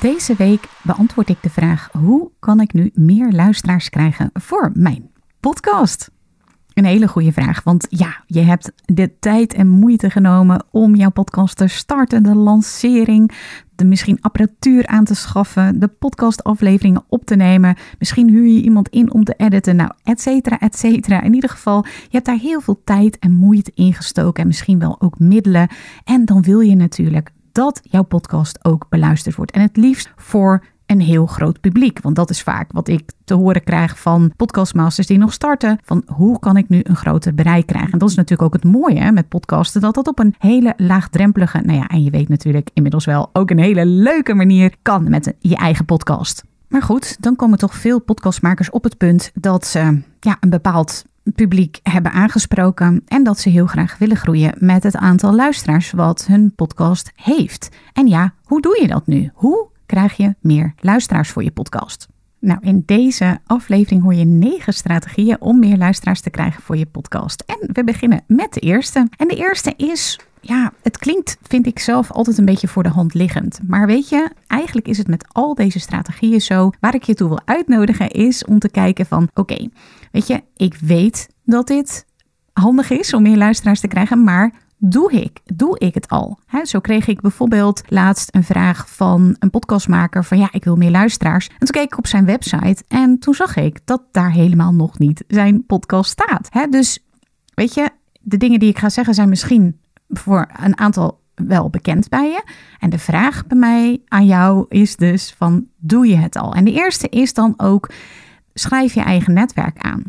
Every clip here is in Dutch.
Deze week beantwoord ik de vraag: hoe kan ik nu meer luisteraars krijgen voor mijn podcast? Een hele goede vraag, want ja, je hebt de tijd en moeite genomen om jouw podcast te starten, de lancering, de misschien apparatuur aan te schaffen, de podcastafleveringen op te nemen. Misschien huur je iemand in om te editen, nou, et cetera, et cetera. In ieder geval, je hebt daar heel veel tijd en moeite in gestoken en misschien wel ook middelen. En dan wil je natuurlijk dat jouw podcast ook beluisterd wordt. En het liefst voor een heel groot publiek. Want dat is vaak wat ik te horen krijg van podcastmasters die nog starten. Van hoe kan ik nu een groter bereik krijgen? En dat is natuurlijk ook het mooie hè, met podcasten. Dat dat op een hele laagdrempelige, nou ja, en je weet natuurlijk inmiddels wel ook een hele leuke manier kan met je eigen podcast. Maar goed, dan komen toch veel podcastmakers op het punt dat ze ja, een bepaald publiek hebben aangesproken en dat ze heel graag willen groeien met het aantal luisteraars wat hun podcast heeft. En ja, hoe doe je dat nu? Hoe krijg je meer luisteraars voor je podcast. Nou, in deze aflevering hoor je negen strategieën om meer luisteraars te krijgen voor je podcast. En we beginnen met de eerste. En de eerste is, ja, het klinkt, vind ik zelf, altijd een beetje voor de hand liggend. Maar weet je, eigenlijk is het met al deze strategieën zo. Waar ik je toe wil uitnodigen is om te kijken van, oké, weet je, ik weet dat dit handig is om meer luisteraars te krijgen, maar doe ik? Doe ik het al? He, zo kreeg ik bijvoorbeeld laatst een vraag van een podcastmaker van ja, ik wil meer luisteraars. En toen keek ik op zijn website en toen zag ik dat daar helemaal nog niet zijn podcast staat. He, dus weet je, de dingen die ik ga zeggen zijn misschien voor een aantal wel bekend bij je. En de vraag bij mij aan jou is dus van doe je het al? En de eerste is dan ook schrijf je eigen netwerk aan.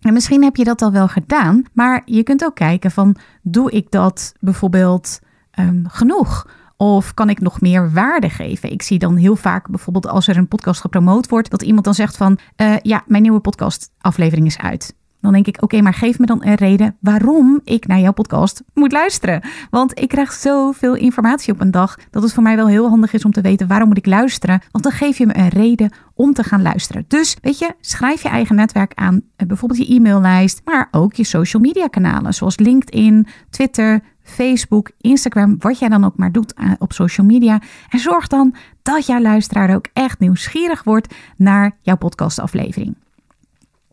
En misschien heb je dat al wel gedaan, maar je kunt ook kijken van doe ik dat bijvoorbeeld um, genoeg? Of kan ik nog meer waarde geven? Ik zie dan heel vaak bijvoorbeeld als er een podcast gepromoot wordt, dat iemand dan zegt van uh, ja, mijn nieuwe podcastaflevering is uit. Dan denk ik, oké, maar geef me dan een reden waarom ik naar jouw podcast moet luisteren. Want ik krijg zoveel informatie op een dag dat het voor mij wel heel handig is om te weten waarom moet ik luisteren. Want dan geef je me een reden om te gaan luisteren. Dus weet je, schrijf je eigen netwerk aan, eh, bijvoorbeeld je e-maillijst, maar ook je social media kanalen zoals LinkedIn, Twitter, Facebook, Instagram, wat jij dan ook maar doet eh, op social media. En zorg dan dat jouw luisteraar ook echt nieuwsgierig wordt naar jouw podcastaflevering.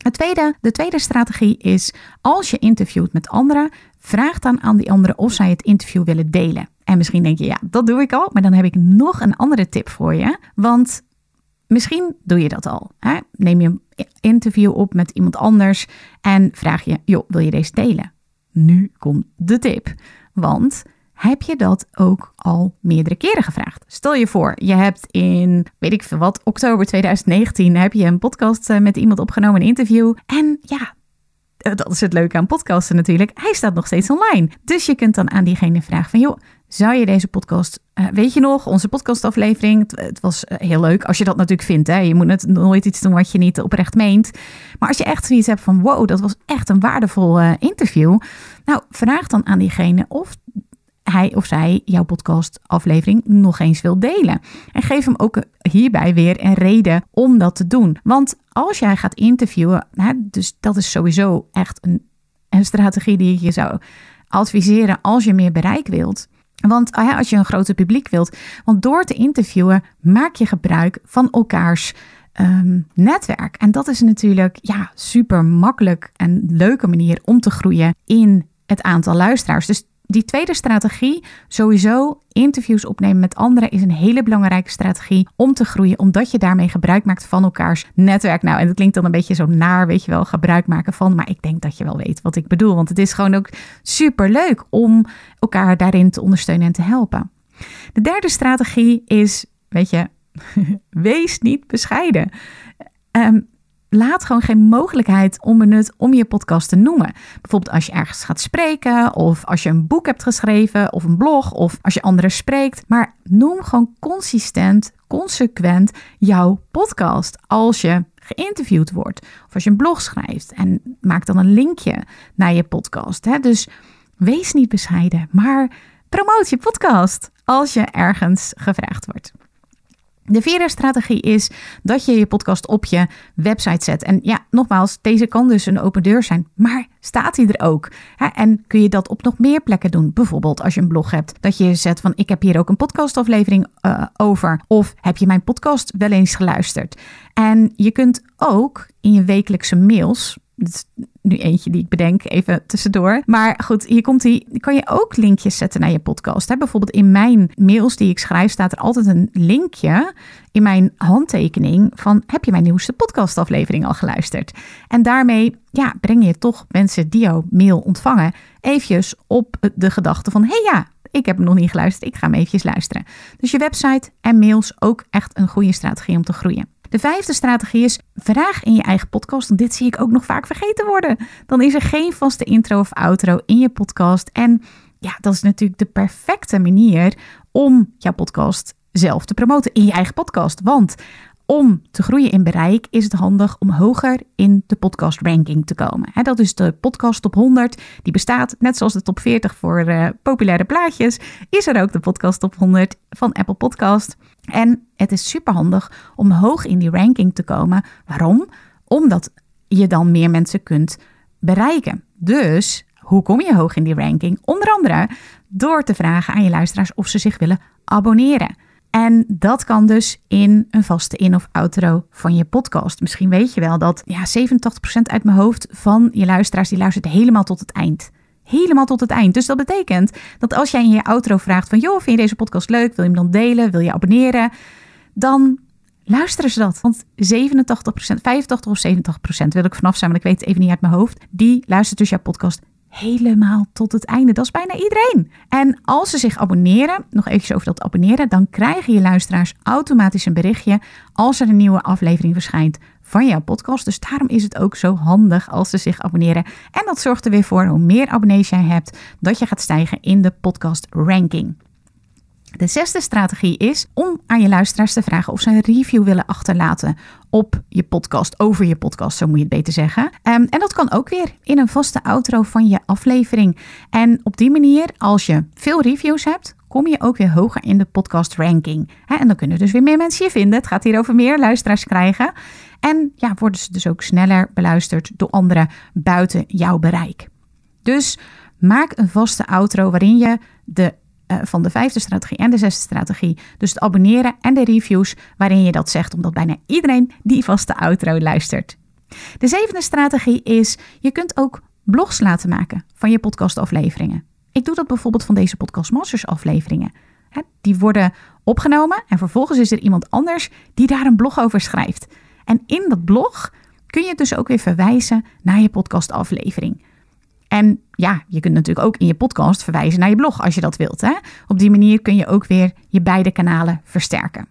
Het tweede, de tweede strategie is, als je interviewt met anderen, vraag dan aan die anderen of zij het interview willen delen. En misschien denk je, ja, dat doe ik al, maar dan heb ik nog een andere tip voor je. Want misschien doe je dat al. Hè? Neem je een interview op met iemand anders en vraag je, joh, wil je deze delen? Nu komt de tip. Want heb je dat ook al meerdere keren gevraagd? Stel je voor, je hebt in, weet ik veel wat, oktober 2019 heb je een podcast eh, met iemand opgenomen, een interview. En ja, dat is het leuke aan podcasten natuurlijk, hij staat nog steeds online. Dus je kunt dan aan diegene vragen van, joh, zou je deze podcast, uh, weet je nog, onze podcastaflevering, het, het was eh, heel leuk als je dat natuurlijk vindt. Hè? Je moet het nooit iets doen wat je niet oprecht meent. Maar als je echt zoiets hebt van, wow, dat was echt een waardevol interview. Nou, vraag dan aan diegene of hij of zij jouw podcastaflevering nog eens wil delen. En geef hem ook hierbij weer een reden om dat te doen. Want als jij gaat interviewen, hè, dus dat is sowieso echt een, een strategie die ik je zou adviseren als je meer bereik wilt. Want als je een groter publiek wilt, want door te interviewen maak je gebruik van elkaars um, netwerk. En dat is natuurlijk ja, super makkelijk en leuke manier om te groeien in het aantal luisteraars. Dus die tweede strategie, sowieso interviews opnemen met anderen, is een hele belangrijke strategie om te groeien, omdat je daarmee gebruik maakt van elkaars netwerk. Nou, en dat klinkt dan een beetje zo naar, weet je wel, gebruik maken van, maar ik denk dat je wel weet wat ik bedoel, want het is gewoon ook super leuk om elkaar daarin te ondersteunen en te helpen. De derde strategie is, weet je, wees niet bescheiden. Um, laat gewoon geen mogelijkheid onbenut om je podcast te noemen. Bijvoorbeeld als je ergens gaat spreken, of als je een boek hebt geschreven, of een blog, of als je anderen spreekt. Maar noem gewoon consistent, consequent jouw podcast als je geïnterviewd wordt, of als je een blog schrijft. En maak dan een linkje naar je podcast. Hè? Dus wees niet bescheiden, maar promoot je podcast als je ergens gevraagd wordt. De vierde strategie is dat je je podcast op je website zet. En ja, nogmaals, deze kan dus een open deur zijn, maar staat hij er ook? En kun je dat op nog meer plekken doen? Bijvoorbeeld als je een blog hebt, dat je zet van ik heb hier ook een podcastaflevering uh, over. Of heb je mijn podcast wel eens geluisterd? En je kunt ook in je wekelijkse mails, nu eentje die ik bedenk, even tussendoor. Maar goed, hier komt die. Kan je ook linkjes zetten naar je podcast. Hè? Bijvoorbeeld in mijn mails die ik schrijf, staat er altijd een linkje in mijn handtekening van heb je mijn nieuwste podcastaflevering al geluisterd? En daarmee ja, breng je toch mensen die jouw mail ontvangen eventjes op de gedachte van hé hey ja, ik heb hem nog niet geluisterd, ik ga hem eventjes luisteren. Dus je website en mails ook echt een goede strategie om te groeien. De vijfde strategie is vraag in je eigen podcast. Want dit zie ik ook nog vaak vergeten worden. Dan is er geen vaste intro of outro in je podcast. En ja, dat is natuurlijk de perfecte manier om jouw podcast zelf te promoten in je eigen podcast. Want om te groeien in bereik is het handig om hoger in de podcast ranking te komen. dat is de podcast top 100. Die bestaat, net zoals de top 40 voor uh, populaire plaatjes, is er ook de podcast top 100 van Apple Podcast. En het is super handig om hoog in die ranking te komen. Waarom? Omdat je dan meer mensen kunt bereiken. Dus hoe kom je hoog in die ranking? Onder andere door te vragen aan je luisteraars of ze zich willen abonneren. En dat kan dus in een vaste in- of outro van je podcast. Misschien weet je wel dat ja, 87% uit mijn hoofd van je luisteraars die luistert helemaal tot het eind. Helemaal tot het eind. Dus dat betekent dat als jij in je outro vraagt van... joh, vind je deze podcast leuk? Wil je hem dan delen? Wil je abonneren? Dan luisteren ze dat. Want 87%, 85 of 70% wil ik vanaf zijn, want ik weet het even niet uit mijn hoofd. Die luistert dus jouw podcast helemaal tot het einde. Dat is bijna iedereen. En als ze zich abonneren, nog eventjes over dat abonneren, dan krijgen je luisteraars automatisch een berichtje als er een nieuwe aflevering verschijnt van jouw podcast. Dus daarom is het ook zo handig als ze zich abonneren. En dat zorgt er weer voor, hoe meer abonnees jij hebt, dat je gaat stijgen in de podcast ranking. De zesde strategie is om aan je luisteraars te vragen of ze een review willen achterlaten op je podcast, over je podcast, zo moet je het beter zeggen. Ehm, en dat kan ook weer in een vaste outro van je aflevering. En op die manier, als je veel reviews hebt, kom je ook weer hoger in de podcast ranking. En dan kunnen dus weer meer mensen je vinden. Het gaat hier over meer luisteraars krijgen. En ja, worden ze dus ook sneller beluisterd door anderen buiten jouw bereik. Dus maak een vaste outro waarin je de uh, van de vijfde strategie en de zesde strategie. Dus het abonneren en de reviews waarin je dat zegt, omdat bijna iedereen die vaste outro luistert. De zevende strategie is, je kunt ook blogs laten maken van je podcastafleveringen. Ik doe dat bijvoorbeeld van deze Podcast Masters afleveringen. Die worden opgenomen en vervolgens is er iemand anders die daar een blog over schrijft. En in dat blog kun je dus ook weer verwijzen naar je podcastaflevering. En ja, je kunt natuurlijk ook in je podcast verwijzen naar je blog als je dat wilt. Hè? Op die manier kun je ook weer je beide kanalen versterken.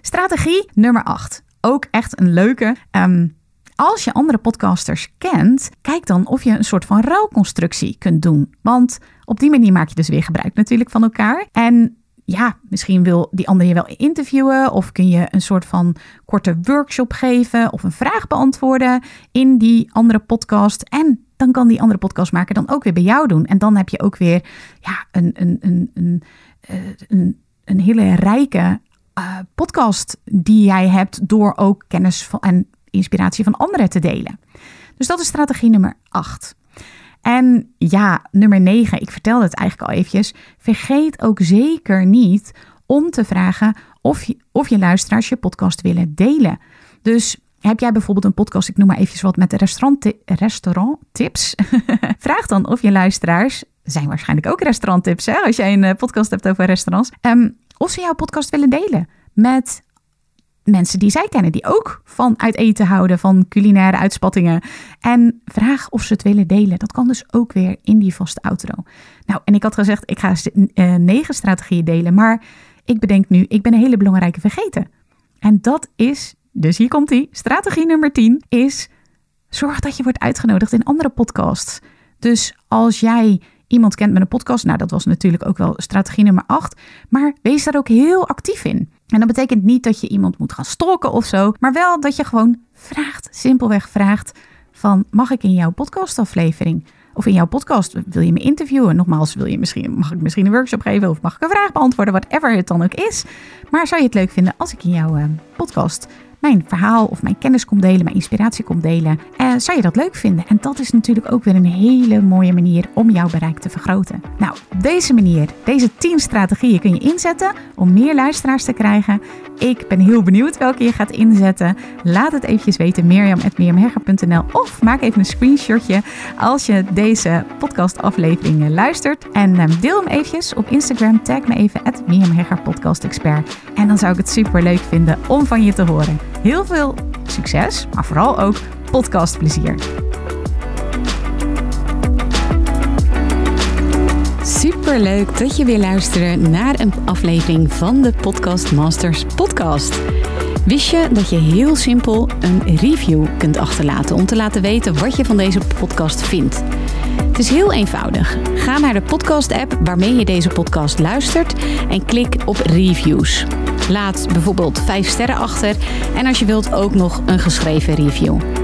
Strategie nummer 8. Ook echt een leuke. Um, als je andere podcasters kent, kijk dan of je een soort van ruilconstructie kunt doen. Want op die manier maak je dus weer gebruik natuurlijk van elkaar. En ja, misschien wil die ander je wel interviewen of kun je een soort van korte workshop geven of een vraag beantwoorden in die andere podcast. En dan kan die andere podcastmaker dan ook weer bij jou doen. En dan heb je ook weer ja, een, een, een, een, eh, een, een hele rijke uh, podcast die jij hebt door ook kennis van, en inspiratie van anderen te delen. Dus dat is strategie nummer 8. En ja, nummer 9, ik vertelde het eigenlijk al eventjes. Vergeet ook zeker niet om te vragen of je, of je luisteraars je podcast willen delen. Dus heb jij bijvoorbeeld een podcast, ik noem maar eventjes wat met de restaurant, restauranttips? Vraag dan of je luisteraars, zijn waarschijnlijk ook restauranttips hè, als jij een eh, podcast hebt over restaurants, um, of ze jouw podcast willen delen met mensen die zij kennen, die ook van uit eten houden, van culinaire uitspattingen. En vraag of ze het willen delen. Dat kan dus ook weer in die vaste outro. Nou, en ik had gezegd, ik ga uh, negen strategieën delen, maar ik bedenk nu, ik ben een hele belangrijke vergeten. En dat is, dus hier komt die, strategie nummer 10 is, zorg dat je wordt uitgenodigd in andere podcasts. Dus als jij iemand kent met een podcast. Nou, dat was natuurlijk ook wel strategie nummer 8. Maar wees daar ook heel actief in. En dat betekent niet dat je iemand moet gaan stalken of zo, maar wel dat je gewoon vraagt, simpelweg vraagt van mag ik in jouw podcastaflevering of in jouw podcast wil je me interviewen? Nogmaals, wil je misschien, mag ik misschien een workshop geven of mag ik een vraag beantwoorden, whatever het dan ook is. Maar zou je het leuk vinden als ik in jouw uh, podcast mijn verhaal of mijn kennis komt delen, mijn inspiratie komt delen. En eh, zou je dat leuk vinden? En dat is natuurlijk ook weer een hele mooie manier om jouw bereik te vergroten. Nou, deze manier, deze 10 strategieën kun je inzetten om meer luisteraars te krijgen. Ik ben heel benieuwd welke je gaat inzetten. Laat het eventjes weten, mirjam.mirjamhegger.nl of maak even een screenshotje als je deze podcastaflevering luistert. En ehm, deel hem eventjes op Instagram. Tag me even, at Podcast Expert. En dan zou ik het super leuk vinden om van je te horen. Heel veel succes, maar vooral ook podcastplezier. Super leuk dat je weer luistert naar een aflevering van de Podcast Masters podcast. Wist je dat je heel simpel een review kunt achterlaten om te laten weten wat je van deze podcast vindt? Het is heel eenvoudig. Ga naar de podcast-app waarmee je deze podcast luistert en klik op reviews. Laat bijvoorbeeld 5 sterren achter en als je wilt ook nog een geschreven review.